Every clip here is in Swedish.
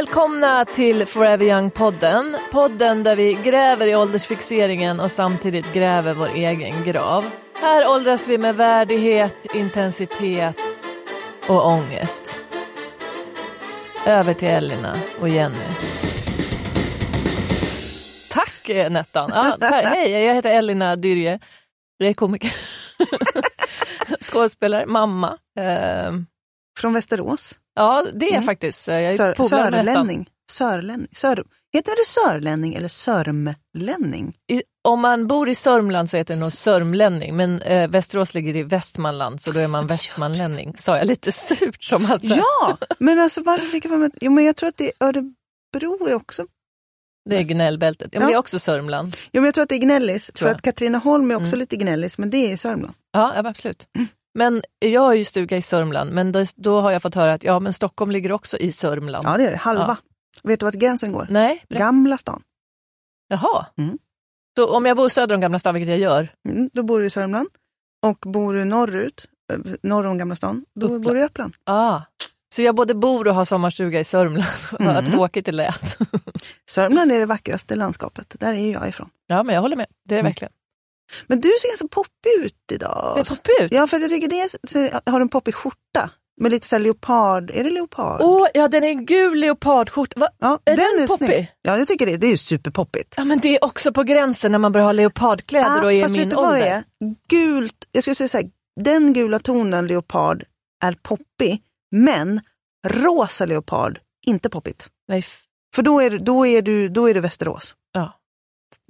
Välkomna till Forever Young-podden. Podden där vi gräver i åldersfixeringen och samtidigt gräver vår egen grav. Här åldras vi med värdighet, intensitet och ångest. Över till Elina och Jenny. Tack eh, Nettan. Ah, tack. Hej, jag heter Elina Dyrje. Jag är komiker. Skådespelare, mamma. Eh, Från Västerås ja, det är Mm. faktiskt. eh, Jag är Sör, med sörlänning. Sörlänning. Sör, heter det sörlänning eller sörmlänning? I, om man bor i Sörmland så heter det nog sörmlänning, men eh, Västerås ligger i Västmanland så då är man västmanlänning. Sa jag lite surt som att Ja, men alltså varför fick jag att- Jo, men jag tror att det är Örebro är också... det är gnällbältet. Ja, men Ja. det är också Sörmland. Jo, men jag tror att det är Gnällis. För jag. att Katrineholm är också Mm. lite Gnällis, men det är i Sörmland. Ja, ja absolut. Mm. Men jag har ju stuga i Sörmland, men då, då har jag fått höra att ja, men Stockholm ligger också i Sörmland. Ja, det är det. Halva. Vet du vart gränsen går? Nej. Gamla stan. jaha. Mm. Så om jag bor söder om Gamla stan, vilket jag gör, Mm, då bor du i Sörmland. Och bor du norrut, eh, norr om Gamla stan, då Uppland. bor du i Uppland. ah. så jag både bor och har sommarstuga i Sörmland. Mm. Vad tråkigt det lät. Sörmland är det vackraste landskapet. Där är jag ifrån. ja, men jag håller med. Det är det Mm. verkligen. Men du ser ganska poppig ut idag. Ser poppig ut. Ja, för jag tycker det så har du en poppig skjorta med lite så leopard. Är det leopard? Åh, ja den är en gul leopardskjorta. Va? ja, är den poppig? snygg. Ja, jag tycker det. Det är ju superpoppigt. Ja men det är också på gränsen när man börjar ha leopardkläder och är i Ah, min ålder. det är? Gult, jag skulle säga så här, den gula tonen leopard är poppig, men rosa leopard, inte poppigt. Nej, För då är, då är, du, då är du Västerås. ja.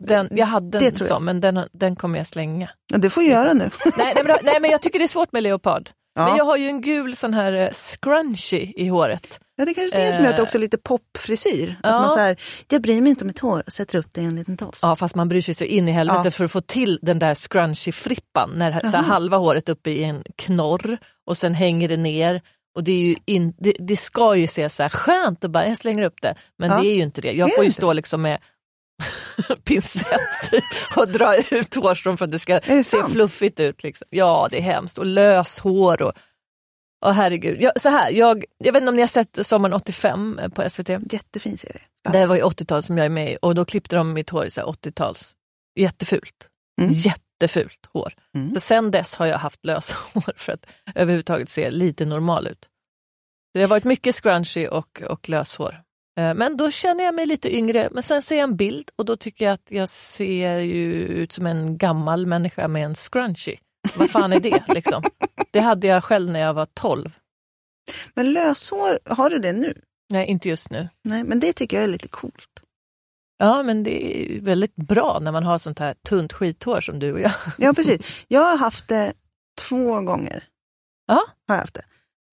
Den, jag hade en jag. sån men den, den kommer jag slänga. Ja, det får du göra nu. nej, nej, men, nej men jag tycker det är svårt med leopard. Ja. Men jag har ju en gul sån här eh, scrunchie i håret. Ja, det är kanske är det som gör att det också är lite popfrisyr. Att Ja. man så här, jag bryr mig inte om mitt hår, sätter upp det i en liten tofs. Ja fast man bryr sig så in i helvete Ja. för att få till den där scrunchie-frippan. När så här, Jaha. halva håret uppe i en knorr och sen hänger det ner. Och det, är ju in, det, det ska ju se så här skönt och bara jag slänger upp det. Men Ja. det är ju inte det. Jag Är får ju inte? stå liksom med pincett typ, och dra ut hårstrån för att det ska det se fluffigt ut. Liksom. Ja det är hemskt. Och löshår och Åh herregud. Jag, så här, jag, jag vet inte om ni har sett Sommaren 85 på SVT? Jättefin serie. Det var ju 80-tal som jag är med i och då klippte de mitt hår i så här 80-tals. Jättefult. Mm. Jättefult hår. Mm. Så sen dess har jag haft löshår för att överhuvudtaget se lite normal ut. Det har varit mycket scrunchy och, och löshår. Eh, Men då känner jag mig lite yngre. Men sen ser jag en bild och då tycker jag att jag ser ju ut som en gammal människa med en scrunchy. Vad fan är det liksom? Det hade jag själv när jag var 12. Men löshår, har du det nu? Nej, inte just nu. Nej, men det tycker jag är lite coolt. Ja, men det är väldigt bra när man har sånt här tunt skithår som du och jag. Ja, precis. Jag har haft det två gånger. Ja. Har jag haft det.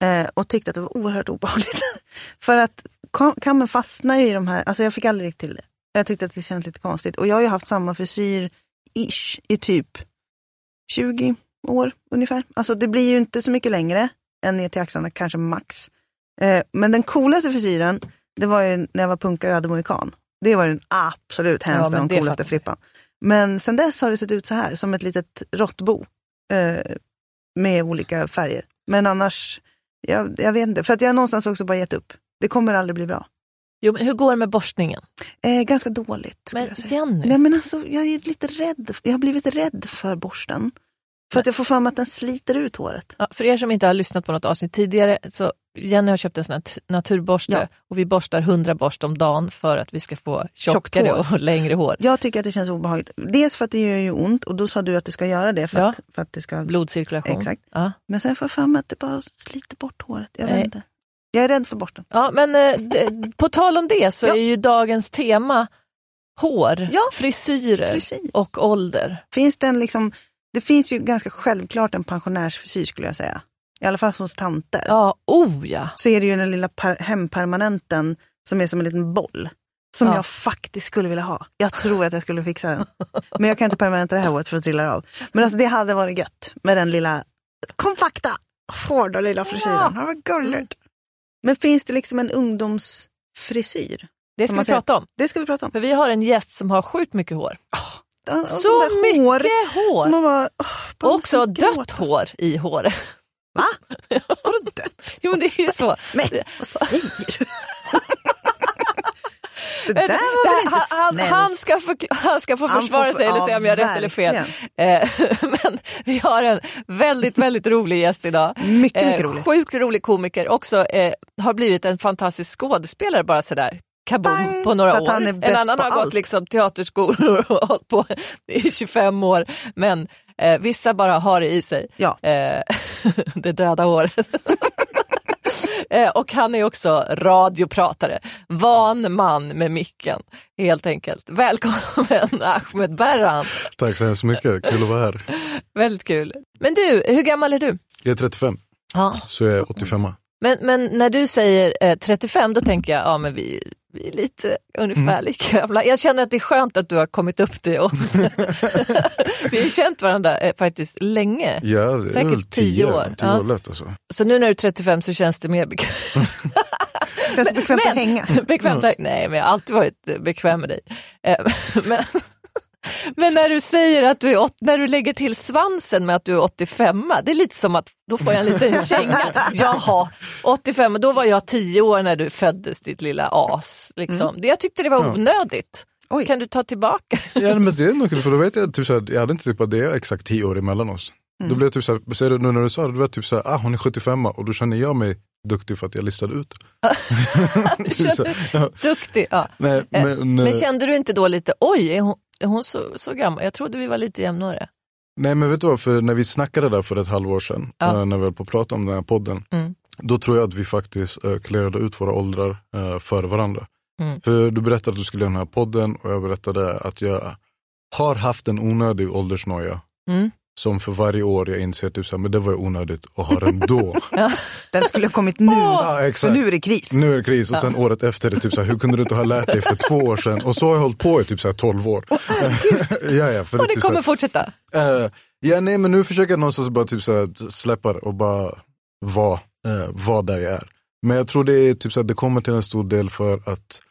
Eh, och tyckte att det var oerhört obehagligt. För att kam- kammen fastnar ju i de här, alltså jag fick aldrig till det. Jag tyckte att det kändes lite konstigt. Och jag har ju haft samma frisyr ish i typ 20 år ungefär. Alltså det blir ju inte så mycket längre än ner till axlarna, kanske max. Eh, men den coolaste frisyren, det var ju när jag var punkare och hade mohikan. Det var den absolut Ja, hemska, men den coolaste frippan. Men sen dess har det sett ut så här, som ett litet råttbo. Eh, med olika färger. Men annars, jag, jag vet inte. För att jag har någonstans också bara gett upp. Det kommer aldrig bli bra. Jo, men hur går det med borstningen? Eh, ganska dåligt Men jag säga. Jenny, Nej men alltså, jag är lite rädd. Jag har blivit rädd för borsten. För att jag får för mig att den sliter ut håret. ja, för er som inte har lyssnat på något avsnitt tidigare, så Jenny har köpt en sån här naturborste Ja. och vi borstar 100 borst om dagen för att vi ska få tjockare och längre hår. Jag tycker att det känns obehagligt. Dels för att det gör ju ont och då sa du att det ska göra det för, Ja. att, för att det ska... Blodcirkulation. Exakt. Ja. Men sen får jag för mig att det bara sliter bort håret. Jag vet inte. Jag är rädd för borsten. Ja, men eh, på tal om det så är ju dagens tema hår, frisyrer Frisyr. och ålder. Finns det en liksom... Det finns ju ganska självklart en pensionärsfrisyr skulle jag säga. I alla fall hos tanter. Ja, oh ja. Så är det ju den lilla per- hempermanenten som är som en liten boll. som Ja. jag faktiskt skulle vilja ha. Jag tror att jag skulle fixa den. Men jag kan inte permanenta det här året för att trilla av. Men alltså det hade varit gött med den lilla kompakta, hårda lilla frisyren. Ja. Vad gulligt. Men finns det liksom en ungdomsfrisyr? Det ska vi prata om. Det ska vi prata om. För vi har en gäst som har sjukt mycket hår. Och Så mycket hår. hår! Bara, åh, bara Och också måste dött hår i håret. Va? Vadå dött? Jo, men det är ju så. Men vad säger du? det där var väl inte han, snällt? han, ska förkla- han ska få Han försvara sig eller ja, säga om jag har rätt eller fel. Eh, Men vi har en väldigt, väldigt rolig gäst idag. Mycket, mycket Eh, rolig. Sjukt rolig komiker. Också eh, har blivit en fantastisk skådespelare bara sådär. Kaboom, Bang! på några år. En annan har allt. gått liksom teaterskolor och hållit på i 25 år. Men eh, vissa bara har det i sig. Ja. Eh, det döda håret. Eh, Och han är också radiopratare, van man med micken helt enkelt. Välkommen Ahmed Berran, Tack så hemskt mycket, kul att vara här. väldigt kul. Men du, hur gammal är du? Jag är 35, Ja. så jag är 85. Men, men när du säger eh, 35 då tänker jag, ja men vi, vi är lite ungefär Mm. lika gamla. Jag känner att det är skönt att du har kommit upp det. Och vi har känt varandra eh, faktiskt länge. Ja, det är Säkert väl tio 10 år. år. 10 Ja. år lätt alltså. Så nu när du är 35 så känns det mer bekvämt. Känns bekvämt att hänga? Bekvämt? Nej, men jag har alltid varit bekväm med dig. Eh, Men, men när du säger att du är, åt- när du lägger till svansen med att du är 85, det är lite som att då får jag en liten känga. Jaha, 85, då var jag 10 år när du föddes ditt lilla as. Liksom. Det, jag tyckte det var Ja. onödigt. Oj. Kan du ta tillbaka? Ja, men det är nog kul, för då vet jag typ så här, jag hade inte typ att det är exakt 10 år emellan oss. Då blev jag typ så här, ser du nu när du sa det, då var jag typ så här, ah, hon är 75 och då känner jag mig duktig för att jag listade ut. typ så här, ja. Duktig. Ja. Nej, Eh, men, Men eh, kände du inte då lite, oj, är hon, är hon så, så gammal? Jag trodde vi var lite jämnåriga. nej men vet du vad, för när vi snackade där för ett halvår sedan, Ja. eh, när vi höll på att prata om den här podden, Mm. då tror jag att vi faktiskt uh, klarade ut våra åldrar uh, för varandra. Mm. För du berättade att du skulle göra den här podden och jag berättade att jag har haft en onödig åldersnoja. Mm. Som för varje år jag inser typ men det var ju onödigt att ha den då. Den skulle ha kommit nu. Ja, För exakt. nu är det kris. Nu är det kris och sen året efter det typ så hur kunde du inte ha lärt dig för två år sedan? Och så har jag hållit på i typ så här 12 år. ja, ja, för Och det typ kommer här, fortsätta. eh, ja, nej men nu försöker jag någonstans bara typ så släppa det och bara vara eh, vara där jag är. Men jag tror det är typ så det kommer till en stor del för att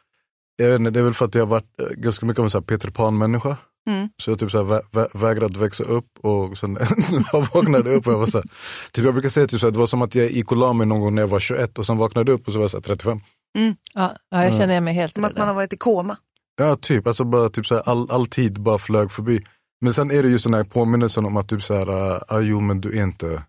jag vet inte, det är väl för att jag har varit eh, ganska mycket av en så Peter Pan-människa. Mm. Så jag typ så här, vä vä vägrat växa upp och sen jag vaknade upp och jag var så här, typ jag brukar säga typ så här, det var som att jag gick och la mig någon gång när jag var 21 och sen vaknade upp och så var jag så här 35. Ja, ja, jag känner mig helt Som att man har varit i koma. Ja typ, alltså bara typ så här, all, all tid bara flög förbi. Men sen är det ju sån här påminnelsen om att typ så här, uh, ah, jo men du är inte,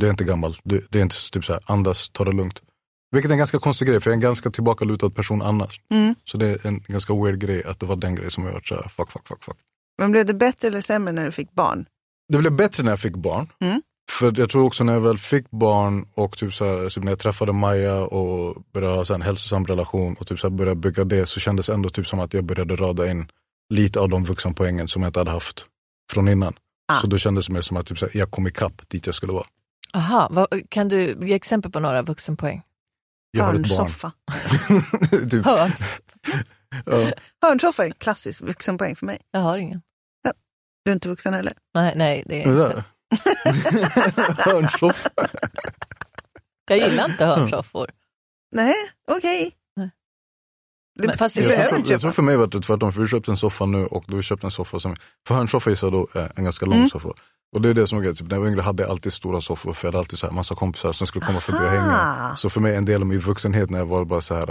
du är inte gammal, du, det är inte typ så här, andas, ta det lugnt. Vilket är en ganska konstig grej, för jag är en ganska tillbakalutad person annars. Mm. Så det är en ganska weird grej att det var den grejen som jag varit så här, fuck, fuck, fuck, fuck. Men blev det bättre eller sämre när du fick barn? Det blev bättre när jag fick barn. Mm. För jag tror också när jag väl fick barn och typ så här, typ när jag träffade Maja och började ha så en hälsosam relation och typ så här började bygga det så kändes det ändå typ som att jag började rada in lite av de vuxenpoängen som jag inte hade haft från innan. Ah. Så då kändes det mer som att typ så här, jag kom ikapp dit jag skulle vara. Aha, vad, kan du ge exempel på några vuxenpoäng? Jag har ett barn. Hörnsoffa. typ, ja. Hörnsoffa är en klassisk vuxenpoäng för mig. jag har ingen. Du är inte vuxen heller. Nej, nej, det är inte. där. Hörnsoffa. Jag gillar inte hörnsoffor. Nej, okej. Det, Men fast det det Jag tror, inte jag tror för mig var det tvärtom, för vi köpte en soffa nu och då vi köpte en soffa som, för hörnsoffa är så då eh, en ganska lång Mm. soffa. Och det är det som är grejen, typ, när jag var yngre hade jag alltid stora soffor för jag hade alltid så här massa kompisar som skulle komma förbi och hänga. Aha. Så för mig en del av min vuxenhet när jag var bara så här,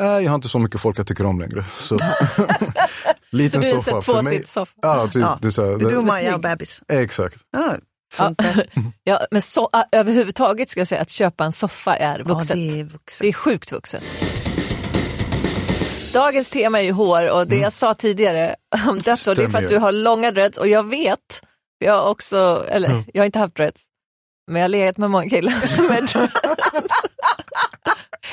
äh, jag har inte så mycket folk jag tycker om längre. Så, Så liten en soffa för mig. tvåsitssoffa. Ja, typ, Ja, det är så här, Det är du det, Maja och bebis. exakt. Ja, funkar. Ja, men så, ä, överhuvudtaget ska jag säga att köpa en soffa är Ja, vuxet. det är Det vuxet. är sjukt vuxet. Dagens tema är ju hår och det jag sa tidigare om hår, det är för att du har långa dreads och jag vet, jag har också, eller Mm. jag har inte haft dreads, men jag har legat med många killar. med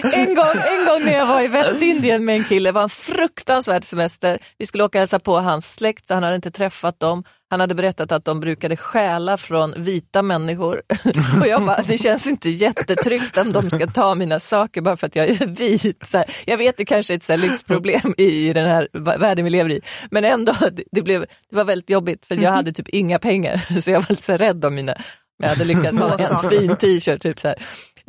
en, gång, en gång när jag var i Västindien med en kille, det var en fruktansvärd semester. Vi skulle åka och hälsa på hans släkt, han hade inte träffat dem. Han hade berättat att de brukade stjäla från vita människor. Och jag bara, det känns inte jättetryggt om de ska ta mina saker bara för att jag är vit. Så här, jag vet det kanske är ett så lyxproblem i den här världen vi lever i. Men ändå, det, blev, det var väldigt jobbigt för jag hade typ inga pengar. Så jag var lite så rädd om mina jag hade lyckats ha en fin t-shirt. Typ så här.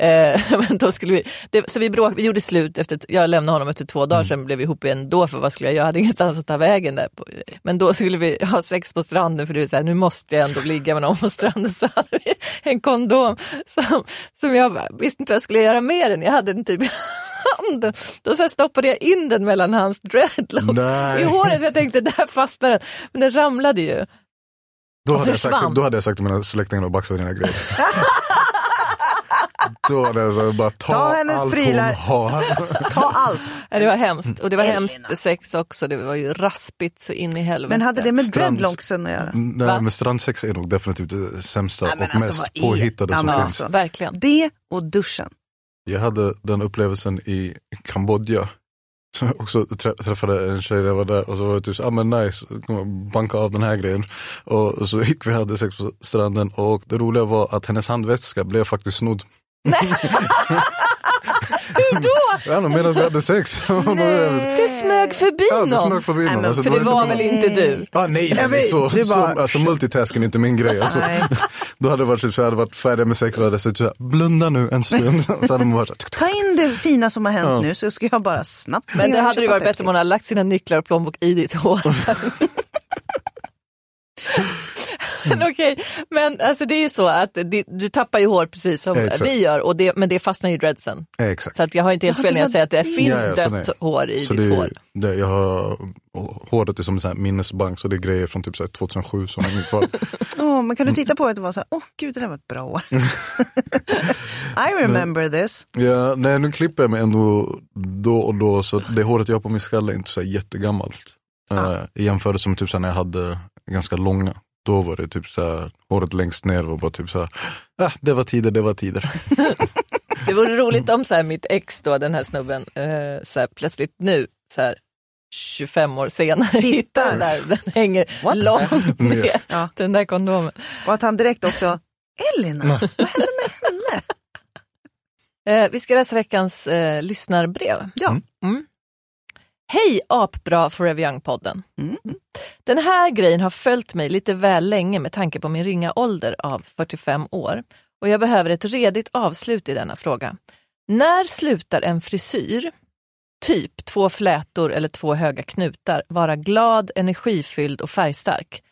Eh, men då skulle vi, det, så vi, bråk, vi gjorde slut, efter, jag lämnade honom efter två dagar, mm. sen blev vi ihop igen då, för vad skulle jag göra? Jag hade ingenstans att ta vägen där. Men då skulle vi ha sex på stranden, för det är så här, nu måste jag ändå ligga med någon på stranden. Så hade vi en kondom som, som jag visste inte vad jag skulle göra med den, jag hade den typ i handen. Då så stoppade jag in den mellan hans dreadlocks i håret, för jag tänkte där fastnar den. Men den ramlade ju. Då hade, jag sagt, då hade jag sagt till mina släktingar att baxa dina grejer. Då hade jag så bara ta, ta hennes allt prylar. hon har. ta allt. Det var hemskt och det var Elina. hemskt sex också. Det var ju raspigt så in i helvete. Men hade det med dreadlocksen att göra? Nej, Va? men strandsex är nog definitivt det sämsta Nej, och alltså, mest påhittade som finns. Alltså, verkligen. Det och duschen. Jag hade den upplevelsen i Kambodja och så träffade en tjej när jag var där och så var det typ så, ah, men nice, banka av den här grejen. Och så gick vi och hade sex på stranden och det roliga var att hennes handväska blev faktiskt snodd. Ja, medan vi hade sex. det smög förbi ja, det smög förbi någon. Alltså, för det var, var väl inte du? Ah, nej, nej, nej, så, så, så, alltså, multitasking är inte min grej. Alltså, då hade det varit typ, så jag hade varit färdig med sex och hade sagt blunda nu en stund. så hade man varit, Ta in det fina som har hänt ja. nu så ska jag bara snabbt Men det hade ju varit bättre om hon hade lagt sina nycklar och plånbok i ditt hår. Men okej, okay. men alltså det är ju så att det, du tappar ju hår precis som Exakt. vi gör, och det, men det fastnar ju i dreadsen. Exakt. Så att jag har inte helt fel när jag säger att det finns ja, ja, dött hår i så ditt det, hår. Det, jag har, håret är som en minnesbank, så det är grejer från typ så 2007 som är kvar. oh, men kan du titta på det och vara så här, åh oh, gud det där var ett bra år. I remember men, this. Ja, nej, nu klipper jag mig ändå då och då, så det håret jag har på min skalle är inte så jättegammalt. Ah. Uh, I jämförelse med typ så när jag hade ganska långa då var det typ så här, håret längst ner var bara typ så här, ah, det var tider, det var tider. det vore roligt om så här, mitt ex då, den här snubben, eh, så här, plötsligt nu, så här, 25 år senare hittar där den hänger What? långt ner, ja. den där kondomen. Och att han direkt också, Elina, vad hände med henne? Eh, vi ska läsa veckans eh, lyssnarbrev. Ja. Mm. Hej apbra Forever Young-podden. Mm. Den här grejen har följt mig lite väl länge med tanke på min ringa ålder av 45 år och jag behöver ett redigt avslut i denna fråga. När slutar en frisyr, typ två flätor eller två höga knutar, vara glad, energifylld och färgstark?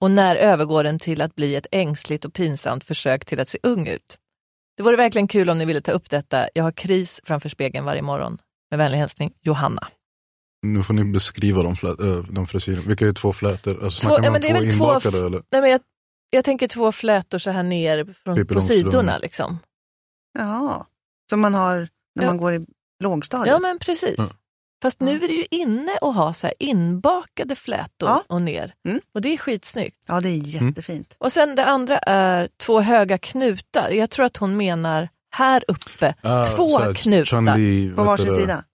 Och när övergår den till att bli ett ängsligt och pinsamt försök till att se ung ut? Det vore verkligen kul om ni ville ta upp detta. Jag har kris framför spegeln varje morgon. Med vänlig hälsning, Johanna. Nu får ni beskriva de, flät, äh, de frisyrerna. Vilka är två flätor? Alltså, två, ja, två inbakade? Två, eller? Nej, men jag, jag tänker två flätor så här ner från, på sidorna. Liksom. Ja, som man har när ja. man går i lågstadiet. Ja, men precis. Ja. Fast nu är det ju inne att ha så här inbakade flätor ja. och ner. Mm. Och det är skitsnyggt. Ja, det är jättefint. Mm. Och sen det andra är två höga knutar. Jag tror att hon menar här uppe, ah, två knutar. På varsin sida?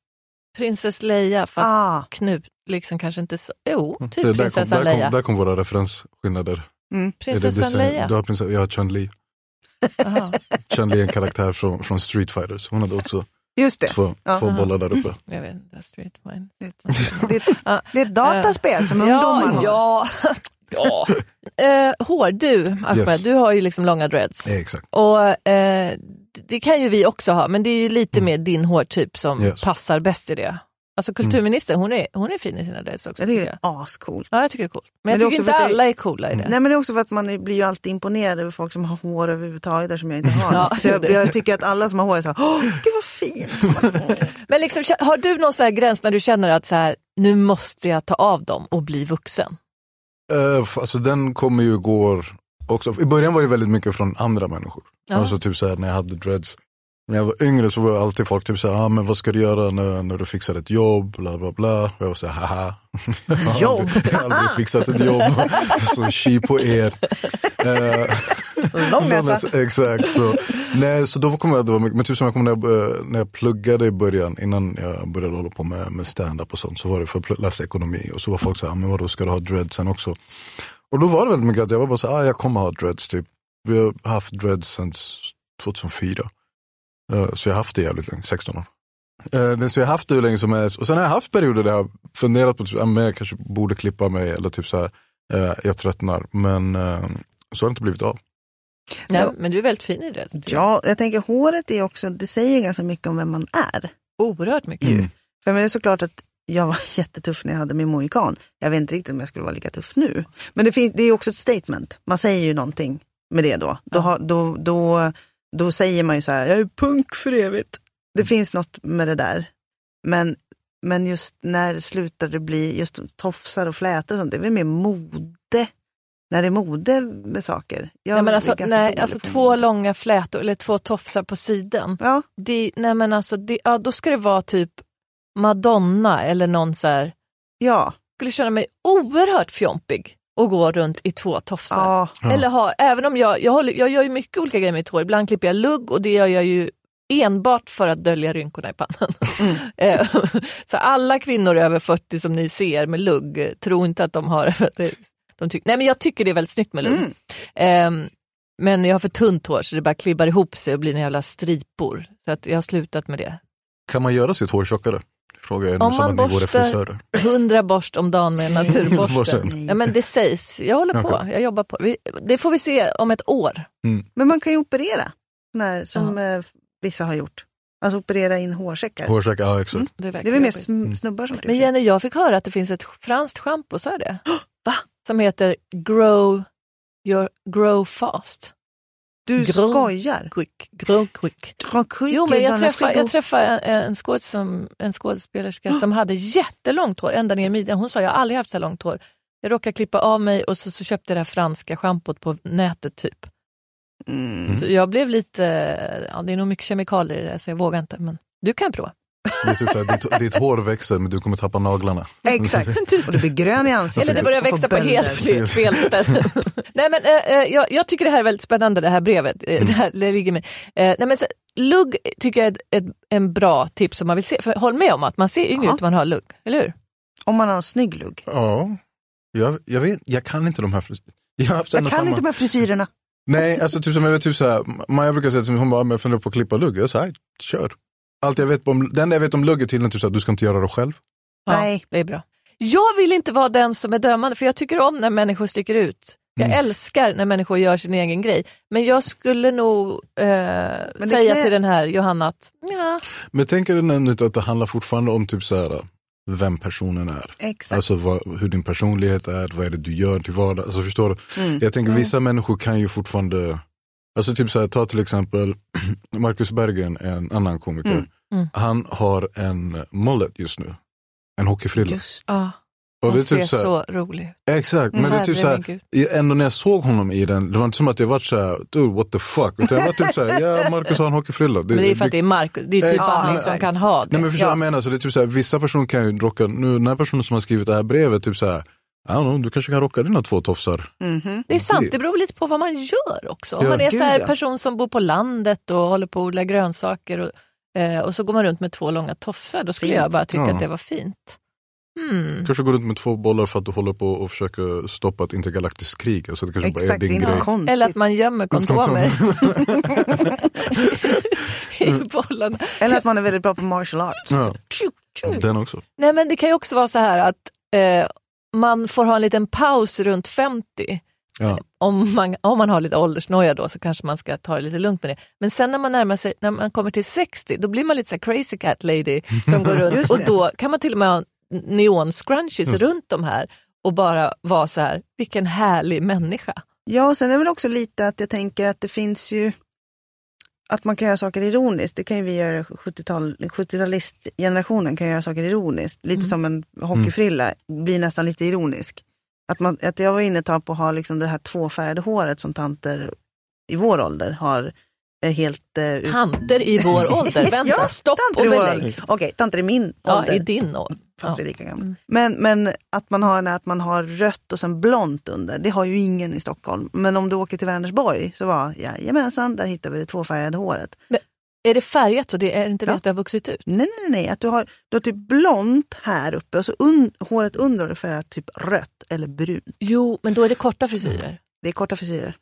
Prinsess Leia fast ah. Knut liksom kanske inte så, jo, mm. typ det, prinsessan Leia. Kom, där kom våra referensskillnader. Mm. Prinsessan Leia? Du har prinsess, jag har Chun-Li. Chun-Li är en karaktär från, från Street Fighters. Hon hade också Just det. Två, två bollar där uppe. Jag vet inte, Street Fighter. Det, det, det är ett dataspel som ungdomar har. Ja, ja. hår, du Ahmed, yes. du har ju liksom långa dreads. exakt. Och uh, det kan ju vi också ha, men det är ju lite mm. mer din hårtyp som yes. passar bäst i det. Alltså kulturministern, hon, är, hon är fin i sina dreads också. Jag tycker det är ascoolt. Ja, jag tycker det är coolt. Men, men jag tycker inte alla är coola i det. Nej, men det är också för att man blir ju alltid imponerad över folk som har hår överhuvudtaget, där som jag inte har. ja, så jag, jag, tycker att alla som har hår är så här, gud vad fin. men liksom, har du någon så här gräns när du känner att så här, nu måste jag ta av dem och bli vuxen? Uh, alltså den kommer ju går också. I början var det väldigt mycket från andra människor. Ja. Alltså typ så här, när jag hade dreads När jag var yngre så var alltid folk typ såhär, ah, men vad ska du göra när, när du fixar ett jobb, bla bla bla. Och jag var såhär, haha. Jag har Jobb? jag har aldrig fixat ett jobb, så tji på er. Eh, Lång näsa. Exakt, så, nej, så då kom jag, det var mycket, men typ som jag kom när jag, bör- när jag pluggade i början, innan jag började hålla på med, med stand-up och sånt, så var det för att läsa ekonomi och så var folk så här, "Ah, men vadå ska du ha dreads sen också? Och då var det väldigt mycket att jag var bara så här, ah, jag kommer ha dreads typ. Vi har haft dreads sedan 2004. Eh, Så jag har haft det jävligt länge, 16 år. Eh, Så jag har haft det hur länge som helst. Och sen har jag haft perioder där jag har funderat på att typ, jag kanske borde klippa mig eller typ så här, eh, jag tröttnar. Men så har det inte blivit av. Nej, Ja. men du är väldigt fin i det. Ja, jag tänker håret är också, det säger ganska mycket om vem man är. Oerhört mycket. Mm. För men det är såklart att jag var jättetuff när jag hade min mohikan. Jag vet inte riktigt om jag skulle vara lika tuff nu. Men det, finns, det är också ett statement. Man säger ju någonting med det då. Då, Ja. då, då, då säger man ju så här, jag är punk för evigt. Det finns något med det där. Men, men just när slutar det bli just tofsar och flätor och sånt, det är väl mer mode. När det är mode med saker. Jag Nej, alltså, nej, alltså två mode. långa flätor eller två tofsar på sidan. Ja, Det, nej men alltså, det, ja, då ska det vara typ Madonna eller någon så här. ja, skulle känna mig oerhört fjompig och gå runt i två tofsar. ja. Ja. Eller ha, även om jag, jag, håller, jag gör ju mycket olika grejer med mitt hår. Ibland klipper jag lugg och det gör jag ju enbart för att dölja rynkorna i pannan. Eh, så alla kvinnor över 40 som ni ser med lugg, tro inte att de har... De tyck, nej men jag tycker det är väldigt snyggt med lugg. Mm. Ehm, men jag har för tunt hår så det bara klibbar ihop sig och blir en jävla stripor. Så att jag har slutat med det. Kan man göra sitt hår tjockare? Frågar jag Om som man att ni vore borstar- frisörer. Hundra borst om dagen med naturborsten. Borsten. ja, men det sägs, jag håller på, jag jobbar på. Vi, det får vi se om ett år. Men man kan ju operera, när, som eh, vissa har gjort. Alltså operera in hårsäckar. Hårsäck, ja exakt. Mm, Det är, Det är väl mer sm- snubbar som Men det. Jenny, jag fick höra att det finns ett franskt schampo, sa jag det? Va? Som heter Grow, your, grow Fast. Du Grå- skojar. Quick. Jo, men jag träffade, jag träffade en, en, skåd som, en skådespelerska som hade jättelångt hår, ända ner i midjan. Hon sa, jag har aldrig haft så här långt hår. Jag råkade klippa av mig och så, så köpte jag det här franska schampot på nätet typ. Mm. Så jag blev lite, ja det är nog mycket kemikalier i det så jag vågar inte. Men du kan prova. Det är typ så här, ditt, ditt hår växer men du kommer tappa naglarna. Exakt. Och du blir grön i ansiktet. Eller det börjar växa på helt fel, fel ställe. nej, men, eh, eh, jag, jag tycker det här är väldigt spännande, det här brevet. Eh, Det, här, det ligger med. Eh, nej, men, så, lugg tycker jag är ett, ett, en bra tips om man vill se. För håll med om att man ser yngre Ja. ut om man har lugg, eller hur? Om man har en snygg lugg. Ja, jag, jag vet, jag kan inte de här frisyrerna. Jag Jag kan samma. inte de här frisyrerna. Nej, alltså typ som jag vet typ såhär, Maja brukar säga till mig, hon bara, men jag funderar på att klippa lugg. Jag säger, kör. Allt jag vet om, det enda jag vet om lugg är tydligen typ såhär, du ska inte göra det själv. Ja, Nej. Det är bra. Jag vill inte vara den som är dömande, för jag tycker om när människor sticker ut. Jag Mm. älskar när människor gör sin egen grej. Men jag skulle nog eh, säga till den här Johanna att ja, Men tänker du nämligen att det handlar fortfarande om typ såhär, vem personen är. Exakt. Alltså vad, hur din personlighet är, vad är det du gör till vardags. Alltså förstår du? Mm. Jag tänker vissa människor kan ju fortfarande, alltså typ såhär, ta till exempel Marcus Berggren, en annan komiker. Mm. Mm. Han har en mullet just nu. En hockeyfrilla. Just ja Och det hon är typ ser så, så här, rolig ut. Exakt, men det är typ Gud. i- ändå när jag såg honom i den, det var inte som att jag var såhär, dude what the fuck. Utan jag var typ såhär, ja Marcus har en hockeyfrilla. Men det är för att det är Marcus, det är typ Exakt. han Ja, som kan ha det. Nej men förstår Ja. vad jag menar? Så det är typ såhär, vissa personer kan ju rocka, nu den här personen som har skrivit det här brevet, typ såhär, I don't know, du kanske kan rocka dina två tofsar. Mhm. Det är sant, Det- det beror lite på vad man gör också. Om Ja. man är Gud, så här ja. person som bor på landet och håller på att odla grönsaker och, eh, och så går man runt med två långa tofsar, då skulle Fint. jag bara tycka Ja. att det var fint. Hmm. Kanske går runt med två bollar för att du håller på och försöker stoppa ett intergalaktiskt krig. Alltså det kanske bara är Exakt, din grej. konstigt. Eller att man gömmer kondomer i bollarna. Eller att man är väldigt bra på martial arts. Ja, den också. Nej men det kan ju också vara så här att eh, man får ha en liten paus runt 50. Ja. Om man, om man har lite åldersnoja då så kanske man ska ta det lite lugnt med det. Men sen när man närmar sig, när man kommer till 60, då blir man lite så här crazy cat lady som går runt och då kan man till och med ha neon scrunchies Mm. runt de här och bara vara så här, vilken härlig människa. Ja, och sen är det väl också lite att jag tänker att det finns ju att man kan göra saker ironiskt. Det kan ju vi göra, 70-tal 70-talistgenerationen kan göra saker ironiskt. Lite Mm. som en hockeyfrilla, blir nästan lite ironisk. Att, man, att jag var inne ett tag på att ha liksom det här tvåfärgade håret som tanter i vår ålder har är helt... Eh, ut- Tanter i vår ålder, vänta, Ja, stopp och belägg. Okej, tanter i min Ja, ålder. i din ålder. Fast Ja. vi är lika gamla. Men, men att man har att man har rött och sen blont under, det har ju ingen i Stockholm. Men om du åker till Vänersborg så var, jajamensan, där hittar vi det tvåfärgade håret. Är det färgat så? Det är inte det Ja. att det har vuxit ut? Nej, nej, nej, att du har, du har typ blont här uppe och så un, håret under har du färgat typ rött eller brunt. Jo, men då är det korta frisyrer. Det är korta frisyrer.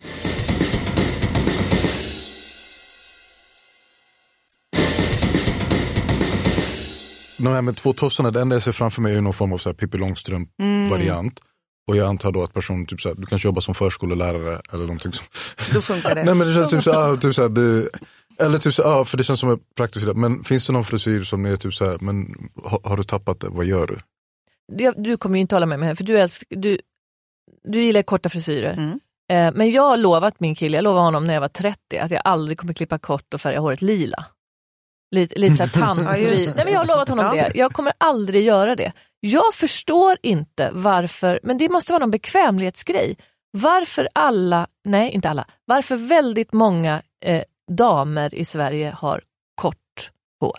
De här med två tofsarna, det enda jag ser framför mig är någon form av så här Pippi Långstrump-variant. Och jag antar då att personen, typ så här, du kanske jobbar som förskollärare eller någonting som... Då funkar det. Nej men det känns typ så här, ah, typ så här det, eller typ så här, ah, för det känns som en praktisk Men finns det någon frisyr som är typ så här, men har, har du tappat det, vad gör du? Du, du kommer ju inte hålla med mig här, för du, älsk, du, du gillar korta frisyrer. Mm. Eh, men jag har lovat min kille, jag lovade honom när jag var 30, att jag aldrig kommer klippa kort och färga håret lila. Lite, lite såhär det. Nej men jag har lovat honom Ja. det. Jag kommer aldrig göra det. Jag förstår inte varför, men det måste vara någon bekvämlighetsgrej. Varför alla, nej inte alla, varför väldigt många eh, damer i Sverige har kort hår.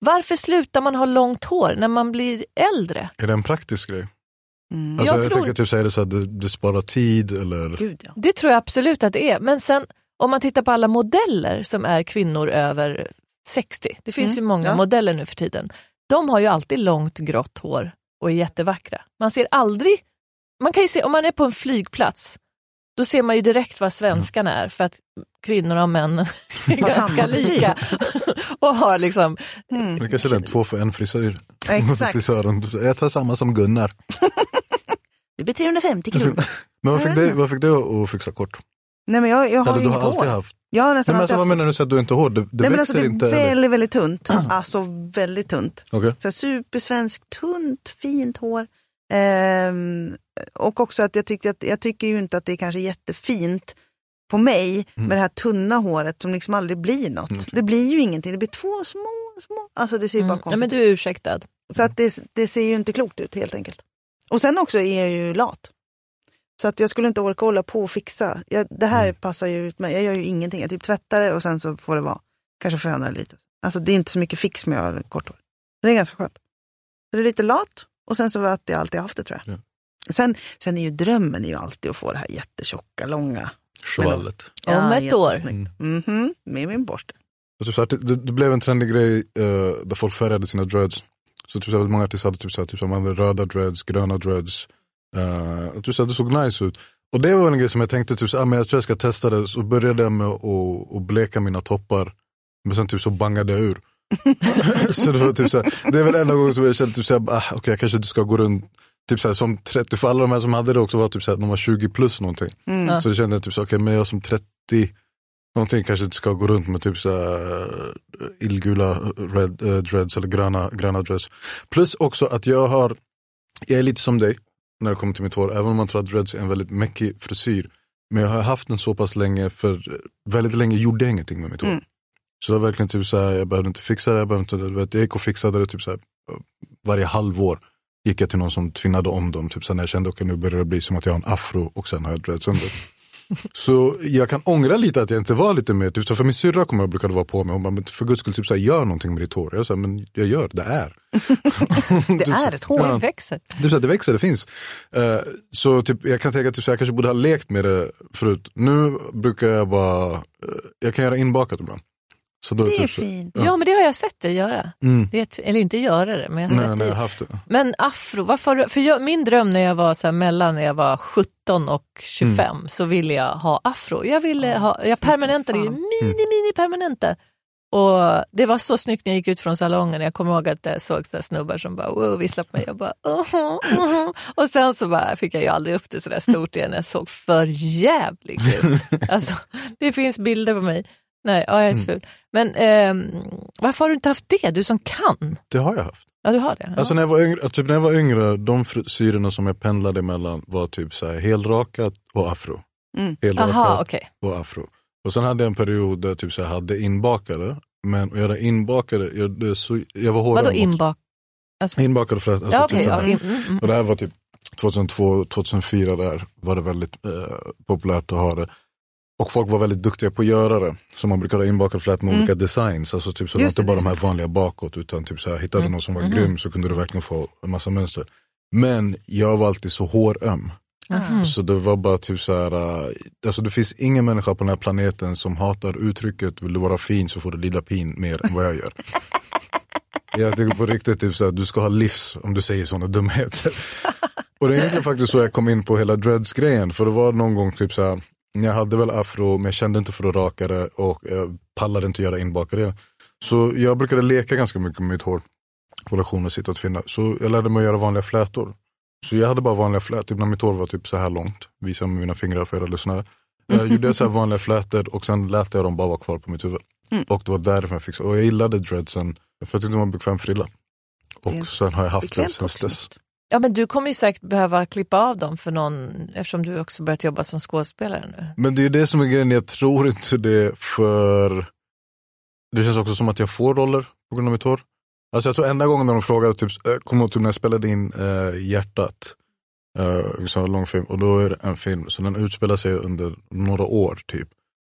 Varför slutar man ha långt hår när man blir äldre? Är det en praktisk grej? Mm. Alltså, Jag jag tror- tänker typ det så att det, det sparar tid eller? Gud ja. Det tror jag absolut att det är. Men sen om man tittar på alla modeller som är kvinnor över 60, det finns Mm, ju många ja. modeller nu för tiden. De har ju alltid långt grått hår och är jättevackra. Man ser aldrig, man kan ju se, om man är på en flygplats, då ser man ju direkt vad svenskarna är för att kvinnor och män är ganska lika. och har liksom, Mm. Det kanske är en två för en frisyr. Exakt. Frisören, jag tar samma som Gunnar. Det blir 350 kronor. Men vad fick, det, vad fick det att fixa kort? Nej men jag, jag har ju inget hår. haft? Jag har Nej, nästan men alltid alltså, vad haft menar du säger att du inte har hår? Det, det Nej, men alltså, det är inte? eller? väldigt, väldigt tunt. Alltså väldigt tunt. Så här, supersvenskt, tunt, fint hår. Ehm, och också att jag, tyckte att jag tycker ju inte att det är kanske jättefint på mig med det här tunna håret som liksom aldrig blir något. Mm. Det blir ju ingenting, det blir två små, små, alltså det ser ju bara mm, nej, konstigt men du är ursäktad. Så att det, det ser ju inte klokt ut helt enkelt. Och sen också är jag ju lat. Så att jag skulle inte orka hålla på och fixa. Jag, det här passar ju ut mig. Jag gör ju ingenting. Jag typ tvättar det och sen så får det vara. Kanske fönar det lite. Alltså det är inte så mycket fix med att ha kort hår. Det är ganska skönt. Så det är lite lat och sen så att jag alltid haft det tror jag. Ja. Sen, sen är ju drömmen är ju alltid att få det här jättetjocka, långa. Chevallet. Om ett år. jättesnyggt. Mhm, med min borste. Typ så här, det, det blev en trendig grej eh, där folk färgade sina dreads. Så typ så här, många artister hade typ så här, typ så här, man hade röda dreads, gröna dreads. Uh, typ så det såg nice ut. Och det var en grej som jag tänkte, typ så ah, men jag tror jag ska testa det. Så började jag med att att bleka mina toppar. Men sen typ så bangade jag ur. så det var typ så här, det är väl enda gången som jag kände typ så här, ah, okej jag kanske inte ska gå runt Typ så här, som 30, för alla de här som hade det också var typ så här, de var 20 plus någonting. Mm. Så jag kände typ okej men jag som 30 någonting kanske inte ska gå runt med typ så här, eh, illgula red, eh, dreads eller gröna, gröna dreads. Plus också att jag har, jag är lite som dig när det kommer till mitt hår, även om man tror att dreads är en väldigt mäckig frisyr. Men jag har haft den så pass länge, för väldigt länge gjorde jag ingenting med mitt hår. Mm. Så det var verkligen typ så här, jag behövde inte fixa det, jag behövde inte, du vet, jag gick och fixade det typ så här, varje halvår. Gick jag till någon som tvinnade om dem, typ så här, när jag kände att nu börjar det bli som att jag har en afro och sen har jag dreads under. Så jag kan ångra lite att jag inte var lite mer, typ, för min syrra kommer jag brukade vara på mig, hon bara, men för guds skull, typ, så här, gör någonting med ditt hår. Jag sa, men jag gör, det är. Det är ett hår. Ja. Det växer. Typ så att det växer, det finns. Eh, så typ, jag kan tänka att typ, så jag kanske borde ha lekt med det förut. Nu brukar jag bara, eh, jag kan göra inbakat ibland. Det är typ, så- fint. Ja, men det har jag sett dig göra. Mm. Ett, eller inte göra det, men jag har Nej, sett nej, dig. haft det. Men afro, varför, för jag, min dröm när jag var så här mellan när jag var 17 och 25 så ville jag ha afro. Jag ville Ja, ha, jag permanentade ju som mini, mini permanenter. Och det var så snyggt när jag gick ut från salongen. Jag kommer ihåg att jag såg så snubbar som bara wow, visslade på mig. Jag bara, uh Och sen så bara, fick jag ju aldrig upp det så där stort igen. Jag såg för jävligt ut. Alltså, det finns bilder på mig. Nej, ja, jag är så ful. Men ehm, varför har du inte haft det? Du som kan. Det har jag haft. Ja, du har det. Ja. Alltså när jag var yngre, typ när jag var yngre de frisyrerna som jag pendlade mellan var typ så här helrakat och afro. Mm. Helrakat Aha, okej. och afro. Och sen hade jag en period där typ så jag hade inbakade. Men att göra inbakade, jag, så, jag var hårdare. Vadå inbak? Alltså, Inbakade att, alltså, ja, okej. typ ja, här. in, mm, mm. Och det här var typ 2002, 2004 där var det väldigt eh, populärt att ha det. Och folk var väldigt duktiga på att göra det. Så man brukade ha inbakad flät med olika designs. Alltså typ, så det var inte bara de är här vanliga bakåt. Utan typ så här, hittade du någon som var grym så kunde du verkligen få en massa mönster. Men jag var alltid så håröm. Så det var bara typ så här, äh, alltså det finns ingen människa på den här planeten som hatar uttrycket vill du vara fin så får du lida pin mer än vad jag gör. jag tycker på riktigt typ så här, du ska ha livs om du säger sådana dumheter. Och det är egentligen faktiskt så jag kom in på hela dreads-grejen. För det var någon gång typ så här, jag hade väl afro men jag kände inte för att raka det och jag pallade inte göra inbakade. Så jag brukade leka ganska mycket med mitt hår på lektioner, sitta och finna. Så jag lärde mig att göra vanliga flätor. Så jag hade bara vanliga flätor, typ när mitt hår var typ så här långt. Visar med mina fingrar för era lyssnare. Jag gjorde så här vanliga flätor och sen lät jag dem bara vara kvar på mitt huvud. Och det var därför jag fixade. Och jag gillade dreadsen för jag tyckte de var bekväm frilla. Det Och sen har jag haft det sen dess. Ja, men du kommer ju säkert behöva klippa av dem för någon, eftersom du också börjat jobba som skådespelare nu. Men det är ju det som är grejen, jag tror inte det för det känns också som att jag får roller på grund av mitt hår. Alltså jag tror enda gången när de frågade, typ, eh, kommer ihåg typ när jag spelade in eh, Hjärtat, eh, liksom en långfilm, och då är det en film, så den utspelar sig under några år typ.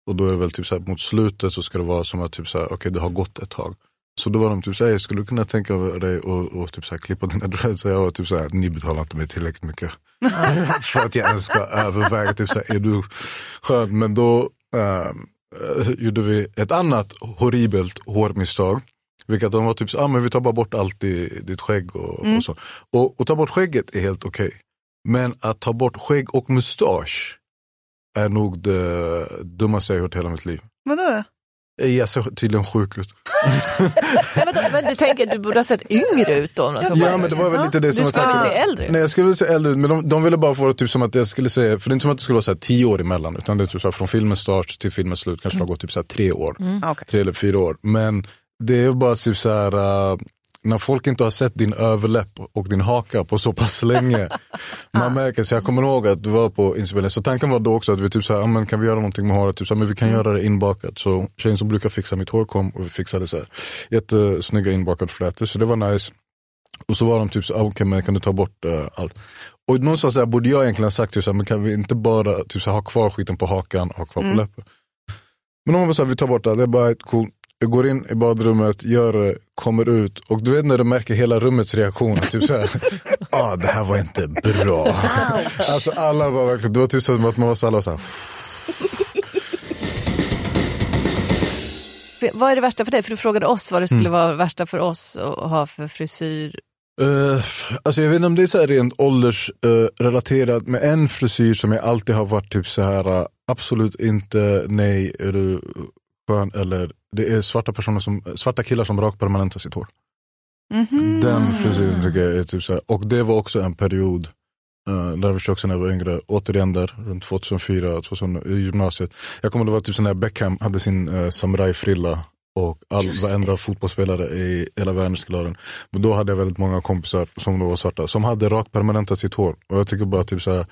Och då är det väl typ så här, mot slutet så ska det vara som att typ så här, okay, det har gått ett tag. Så då var de typ såhär, skulle du kunna tänka dig och, och typ klippa dina dreads? Så jag var typ såhär, ni betalar inte mig tillräckligt mycket. för att jag ens ska överväga, typ såhär, är du skön? Men då eh, gjorde vi ett annat horribelt hårmisstag. Vilket de var typ så, ah, men vi tar bara bort allt i ditt skägg och, och så. Och, och ta bort skägget är helt okej. Men att ta bort skägg och mustasch är nog det dummaste jag gjort hela mitt liv. Vadå då? Jag ser tydligen sjuk ut. Men, vadå, men du tänker att du borde ha sett yngre ut då? Ja bort men det var väl lite det Du som var skulle tanken. se äldre ut. Nej jag skulle se äldre ut men de, de ville bara få det typ som att jag skulle säga, för det är inte som att det skulle vara så här tio år emellan utan det är typ så här, från filmens start till filmens slut kanske det har gått typ så här tre år. Ah, okej. Tre eller fyra år. Men det är bara typ så här äh, när folk inte har sett din överläpp och din haka på så pass länge. Man märker, så jag kommer ihåg att du var på inspelningen, så tanken var då också att vi typ så här, ah, men kan vi göra någonting med håret? Typ så här, men vi kan göra det inbakat. Så tjejen som brukar fixa mitt hår kom och vi fixade så här, jättesnygga inbakade flätor, så det var nice. Och så var de typ så, ah, okej men kan du ta bort eh, allt? Och någonstans där borde jag egentligen ha sagt, typ så här, men kan vi inte bara typ så här, ha kvar skiten på hakan och ha kvar på läppen? Men de var så här, vi tar bort det, det är bara ett cool. Jag går in i badrummet, gör det, kommer ut och du vet när du märker hela rummets reaktion. Typ så här, ah, det här var inte bra. alltså alla var verkligen, det var typ som att man var så alla var Vad är det värsta för dig? För du frågade oss vad det skulle vara det värsta för oss att ha för frisyr. Uh, alltså jag vet inte om det är så här rent åldersrelaterat, uh, med en frisyr som jag alltid har varit typ så här uh, absolut inte nej, är du skön eller det är svarta personer som, svarta killar som rakpermanentar sitt hår. Mhm. Den frisyren tycker jag är typ så här. och det var också en period Uh, där jag också när jag var yngre, återigen där runt 2004, 2000, i gymnasiet. Jag kommer ihåg det var typ så när Beckham hade sin uh, samurajfrilla och all, varenda fotbollsspelare i hela världen skulle ha den. Men då hade jag väldigt många kompisar som då var svarta, som hade rakpermanentat sitt hår. Och jag tycker bara typ så här,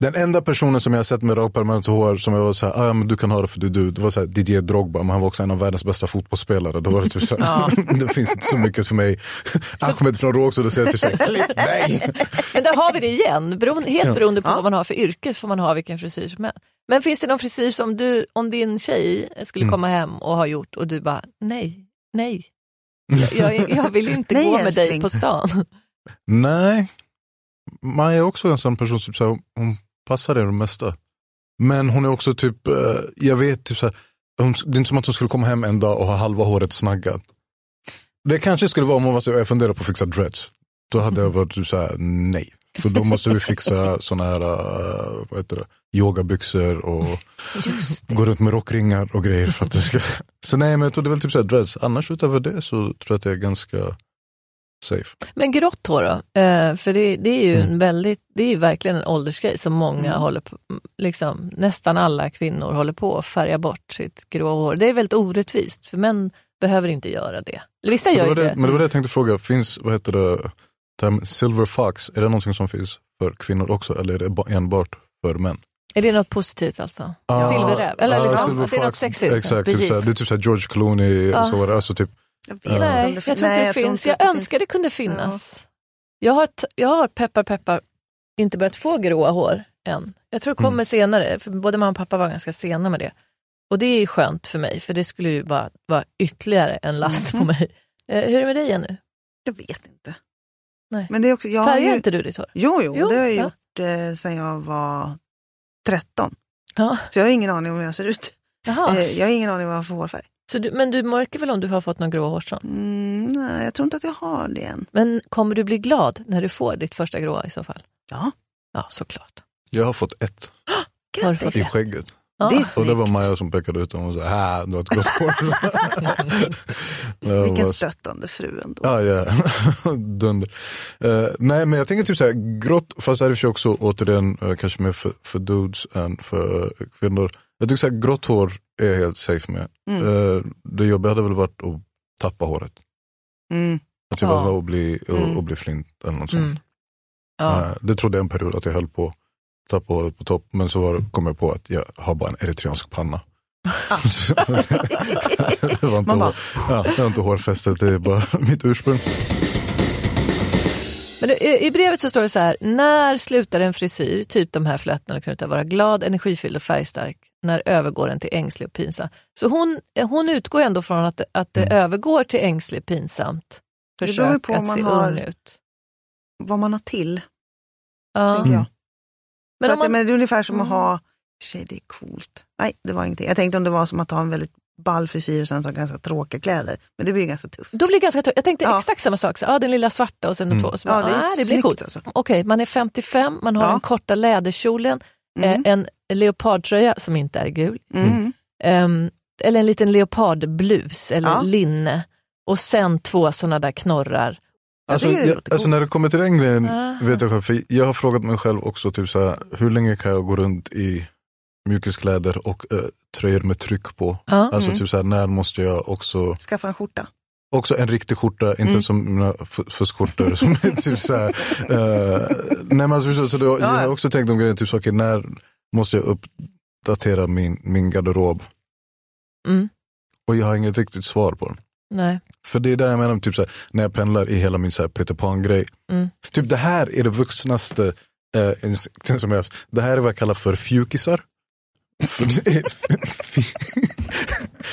den enda personen som jag har sett med rakpermanentat hår som jag var så här, ah, ja, men du kan ha det för du är du, det var så här, Didier Drogba, men han var också en av världens bästa fotbollsspelare. Då var det typ så här, det finns inte så mycket för mig. Ahmed från Rågsved, då säger jag typ så här, mig! Men där har vi det igen, beroende, helt beroende på vad man har för yrke så får man ha vilken frisyr som helst. Men finns det någon frisyr som du, om din tjej skulle Mm. komma hem och ha gjort och du bara, nej, nej. Jag, jag, jag vill inte Nej, gå med dig älskling. på stan. Nej, Maja är också en sån person som så här, hon passar det mesta. Men hon är också typ, eh, jag vet, typ så här, hon, det är inte som att hon skulle komma hem en dag och ha halva håret snaggat. Det kanske skulle vara om hon var så jag funderar på att fixa dreads. Då hade jag varit typ så här, nej. För då måste vi fixa såna här, uh, vad heter det, yogabyxor och gå runt med rockringar och grejer för att det ska. Så nej men jag tror det är väl typ så här dreads. Annars utöver det så tror jag att jag är ganska safe. Men grått hår då? Eh, för det, det är ju Mm. en väldigt, det är verkligen en åldersgrej som många håller på, liksom, nästan alla kvinnor håller på att färga bort sitt grå hår. Det är väldigt orättvist, för män behöver inte göra det. Eller Vissa gör ju det, det. men det var det jag tänkte fråga, finns, vad heter det, term silver fox, är det någonting som finns för kvinnor också eller är det ba- enbart för män? Är det något positivt alltså? Ah, Silverräv? Eller ah, liksom, att det är något sexigt? Exakt, typ såhär, det är typ såhär George Clooney, Ja. så var det, alltså typ, Jag vet inte Nej, om jag tror Nej, inte det tror finns. inte Jag det önskar det kunde finnas. Jag, har jag har peppar peppar inte börjat få gråa hår än. Jag tror det kommer senare, för både mamma och pappa var ganska sena med det. Och det är skönt för mig, för det skulle ju bara vara ytterligare en last på mig. Eh, hur är det med dig Jenny? Jag vet inte. Nej. Men det är också, jag har Färgar ju, inte du ditt hår? Jo, jo, Jo, det har jag ja. gjort eh, sedan jag var 13. Ja. Så jag har ingen aning om hur jag ser ut. Jaha. Eh, jag har ingen aning om vad jag har för hårfärg. Så du, men du märker väl om du har fått någon grå hårstrån? Mm, nej, jag tror inte att jag har det än. Men kommer du bli glad när du får ditt första gråa i så fall? Ja, Ja, såklart. Jag har fått ett Har du fått i skägget. Ja. Det är Och det var snyggt. Maja som pekade ut honom och sa, här, du har ett grått hår. Vilken bara, stöttande fru ändå. Ja, ja. Dunder. Eh, nej, men jag tänker typ så här, grått, fast det är det också återigen uh, kanske mer för, för dudes än för kvinnor. Jag tycker så här, grått hår är helt safe med. Mm. Eh, det jobbiga hade väl varit att tappa håret. Mm. Att jag Ja. och bli, och, Mm. och bli flint eller något sånt. Mm. Ja. Eh, det trodde jag en period att jag höll på att tappa håret på topp, men så var, kom jag på att jag har bara en eritreansk panna. Det var inte, hår, ja, det var inte hårfästet, det är bara mitt ursprung. Men i, brevet så står det så här, när slutar en frisyr, typ de här flätorna, kan vara glad, energifylld och färgstark? När övergår den till ängslig och pinsam? Så hon, hon utgår ändå från att, det- att det Mm. övergår till ängslig pinsamt. Det beror ju Försök på att man se har- ung ut. vad man har till, Ja. tänker jag. Men För om att, man, men det är ungefär som Mm. att ha, tjej det är coolt. Nej, det var ingenting. Jag tänkte om det var som att ha en väldigt ball frisyr och sen så ganska tråkiga kläder. Men det blir ju ganska tufft. då blir det ganska tufft. Jag tänkte Ja. exakt samma sak. Så, ja, den lilla svarta och sen Mm. två. Så Ja, det är ah, det blir coolt. alltså. Okej, man är 55, man har Ja. den korta läderkjolen, Mm. eh, en leopardtröja som inte är gul, Mm. Ehm, eller en liten leopardblus eller Ja. linne och sen två sådana där knorrar. Alltså, jag, alltså när det kommer till den grejen, Aha. vet jag själv, för jag har frågat mig själv också, typ så här, hur länge kan jag gå runt i mjukiskläder och eh, tröjor med tryck på? Ja. Alltså Mm. typ så här, när måste jag också, Skaffa en skjorta. också en riktig skjorta, inte Mm. som mina fuskskjortor som är typ så här, eh, nej men alltså, så, så då, jag har Ja. också tänkt om grejen, typ så, okej, när måste jag uppdatera min, min garderob? Mm. Och jag har inget riktigt svar på den. Nej. För det är där jag menar, typ så här, när jag pendlar i hela min så Peter Pan-grej. Mm. Typ det här är det vuxnaste eh, instinkten som jag Det här är vad jag kallar för fjukisar. Det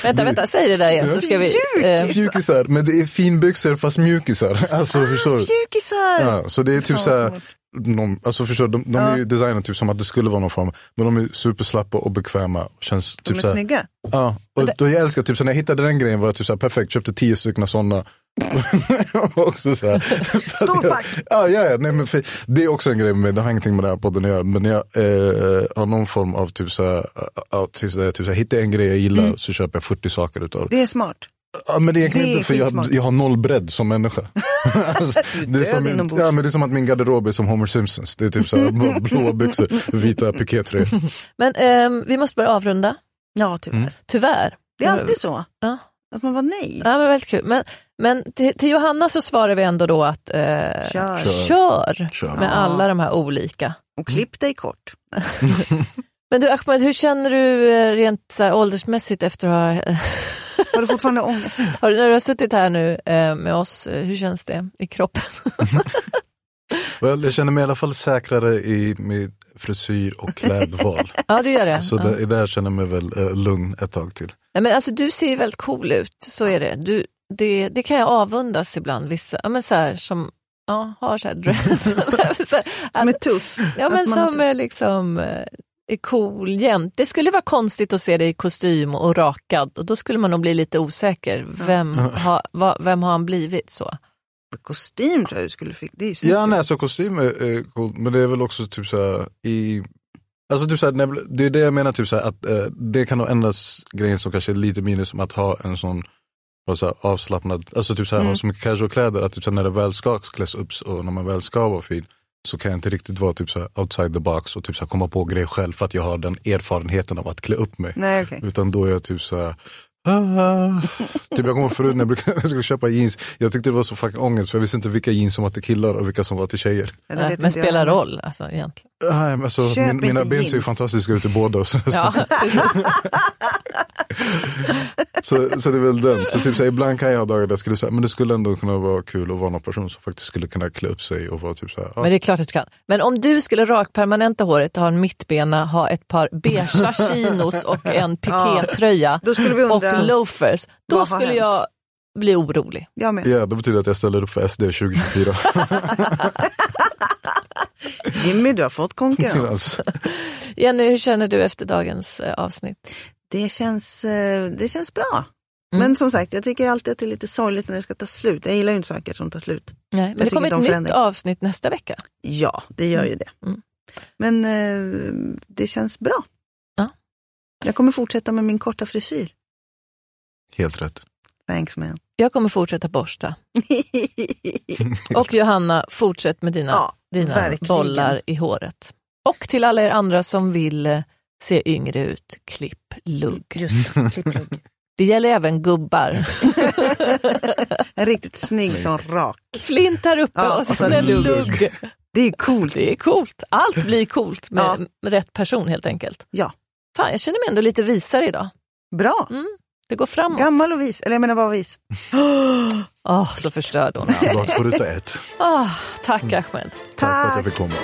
Vänta, vänta, säg det där igen så ska vi... Eh, fjukisar, men det är finbyxor fast mjukisar. Alltså förstår du? Mjukisar! Ja, så det är typ så här. Någon, alltså förstår, de, de är Ja. ju designade typ som att det skulle vara någon form, men de är superslappa och bekväma. Känns De typ är så här, snygga. Ja, och då jag älskar, typ så när jag hittade den grejen var jag typ så här, perfekt, köpte tio stycken sådana. också så här, Stor pack. Ja, ja, ja nej, men för, det är också en grej med mig, det har ingenting med den här podden att göra. Men jag eh, har någon form av typ så här, ja, tills jag typ så här, hittar jag en grej jag gillar så köper jag 40 saker utav det. Det är smart. Ja, men det är egentligen det är inte för jag, jag har noll bredd som människa. alltså, det, är som, inombords. ja, men det är som att min garderob är som Homer Simpsons. Det är typ så här, blå- blåa byxor, vita pikétröjor. men ehm, vi måste börja avrunda, Ja, tyvärr. Mm. tyvärr. Det är alltid så. Ja. Att man var nej. Ja, men väldigt kul. Men, men till, till Johanna så svarar vi ändå då att eh, Kör. Kör. kör Kör. med alla de här olika. Och klipp dig kort. Men du Ahmed, hur känner du eh, rent så här, åldersmässigt efter att ha, Har du fortfarande ångest? har, du- när du har suttit här nu eh, med oss, eh, hur känns det i kroppen? Well, jag känner mig i alla fall säkrare i min frisyr och klädval. Ja, du gör det. Så ja. där, där känner jag mig väl eh, lugn ett tag till. Nej, men alltså, du ser ju väldigt cool ut, så är det. Du, det. Det kan jag avundas ibland, vissa ja, men så här, som ja, har så här dreads. Här, Som är tuff. ja, men som är liksom eh, är cool jämt. Det skulle vara konstigt att se dig i kostym och rakad och då skulle man nog bli lite osäker. Vem, ha, va, vem har han blivit så? Kostym tror jag du skulle fick. Det är ju snyggt. Ja, nej, så kostym är, är coolt, men det är väl också typ så här i Alltså typ så här, när jag- det är det jag menar, typ så här, att eh, det kan nog endast grejen som kanske är lite minus som att ha en sån så avslappnad, alltså typ så här, Mm. ha så mycket casual kläder, att typ så här, när det väl ska kläs upp och när man väl ska vara fin så kan jag inte riktigt vara typ så här, outside the box och typ så här, komma på grejer själv för att jag har den erfarenheten av att klä upp mig. Nej, okej. Utan då är jag typ så här. Ah. Typ jag kommer förut när jag, brukade, när jag skulle köpa jeans, jag tyckte det var så fucking ångest för jag visste inte vilka jeans som var till killar och vilka som var till tjejer. Nej, men spelar roll alltså, egentligen. Nej, men alltså, Köp min, mina ben ser ju fantastiska ut i båda. Så, Ja, så, så det är väl den. Så typ så här, ibland kan jag ha dagar där jag skulle säga, men det skulle ändå kunna vara kul att vara någon person som faktiskt skulle kunna klä upp sig och vara typ så här. Ja. Men det är klart att du kan. Men om du skulle rakpermanenta håret, ha en mittbena, ha ett par beiga chinos och en pikétröja vi och loafers, då skulle hänt? jag bli orolig. jag med. Ja, det betyder att jag ställer upp för SD 2024. Jimmy, du har fått konkurrens. Jenny, hur känner du efter dagens eh, avsnitt? Det känns, eh, det känns bra. Mm. Men som sagt, jag tycker alltid att det är lite sorgligt när det ska ta slut. Jag gillar ju inte saker som tar slut. Nej, men det tycker kommer ett om nytt avsnitt nästa vecka. Ja, det gör ju det. Mm. Men eh, det känns bra. Ja. Jag kommer fortsätta med min korta frisyr. helt rätt. Thanks man. Jag kommer fortsätta borsta. Och Johanna, fortsätt med dina, Ja, dina verkligen. bollar i håret. Och till alla er andra som vill eh, se yngre ut, klipp lugg. Just det, klipplugg. Det gäller även gubbar. En riktigt snygg sån rak. Flint här uppe Ja, och och sen en lugg. lugg. Det är coolt. Det är coolt. Allt blir coolt med, Ja. rätt person helt enkelt. Ja. Fan, jag känner mig ändå lite visare idag. Bra. Det går framåt. Gammal och vis. Eller jag menar bara vis. Åh, så förstörd hon ett. Åh, tack Ahmed. Tack för att jag fick komma.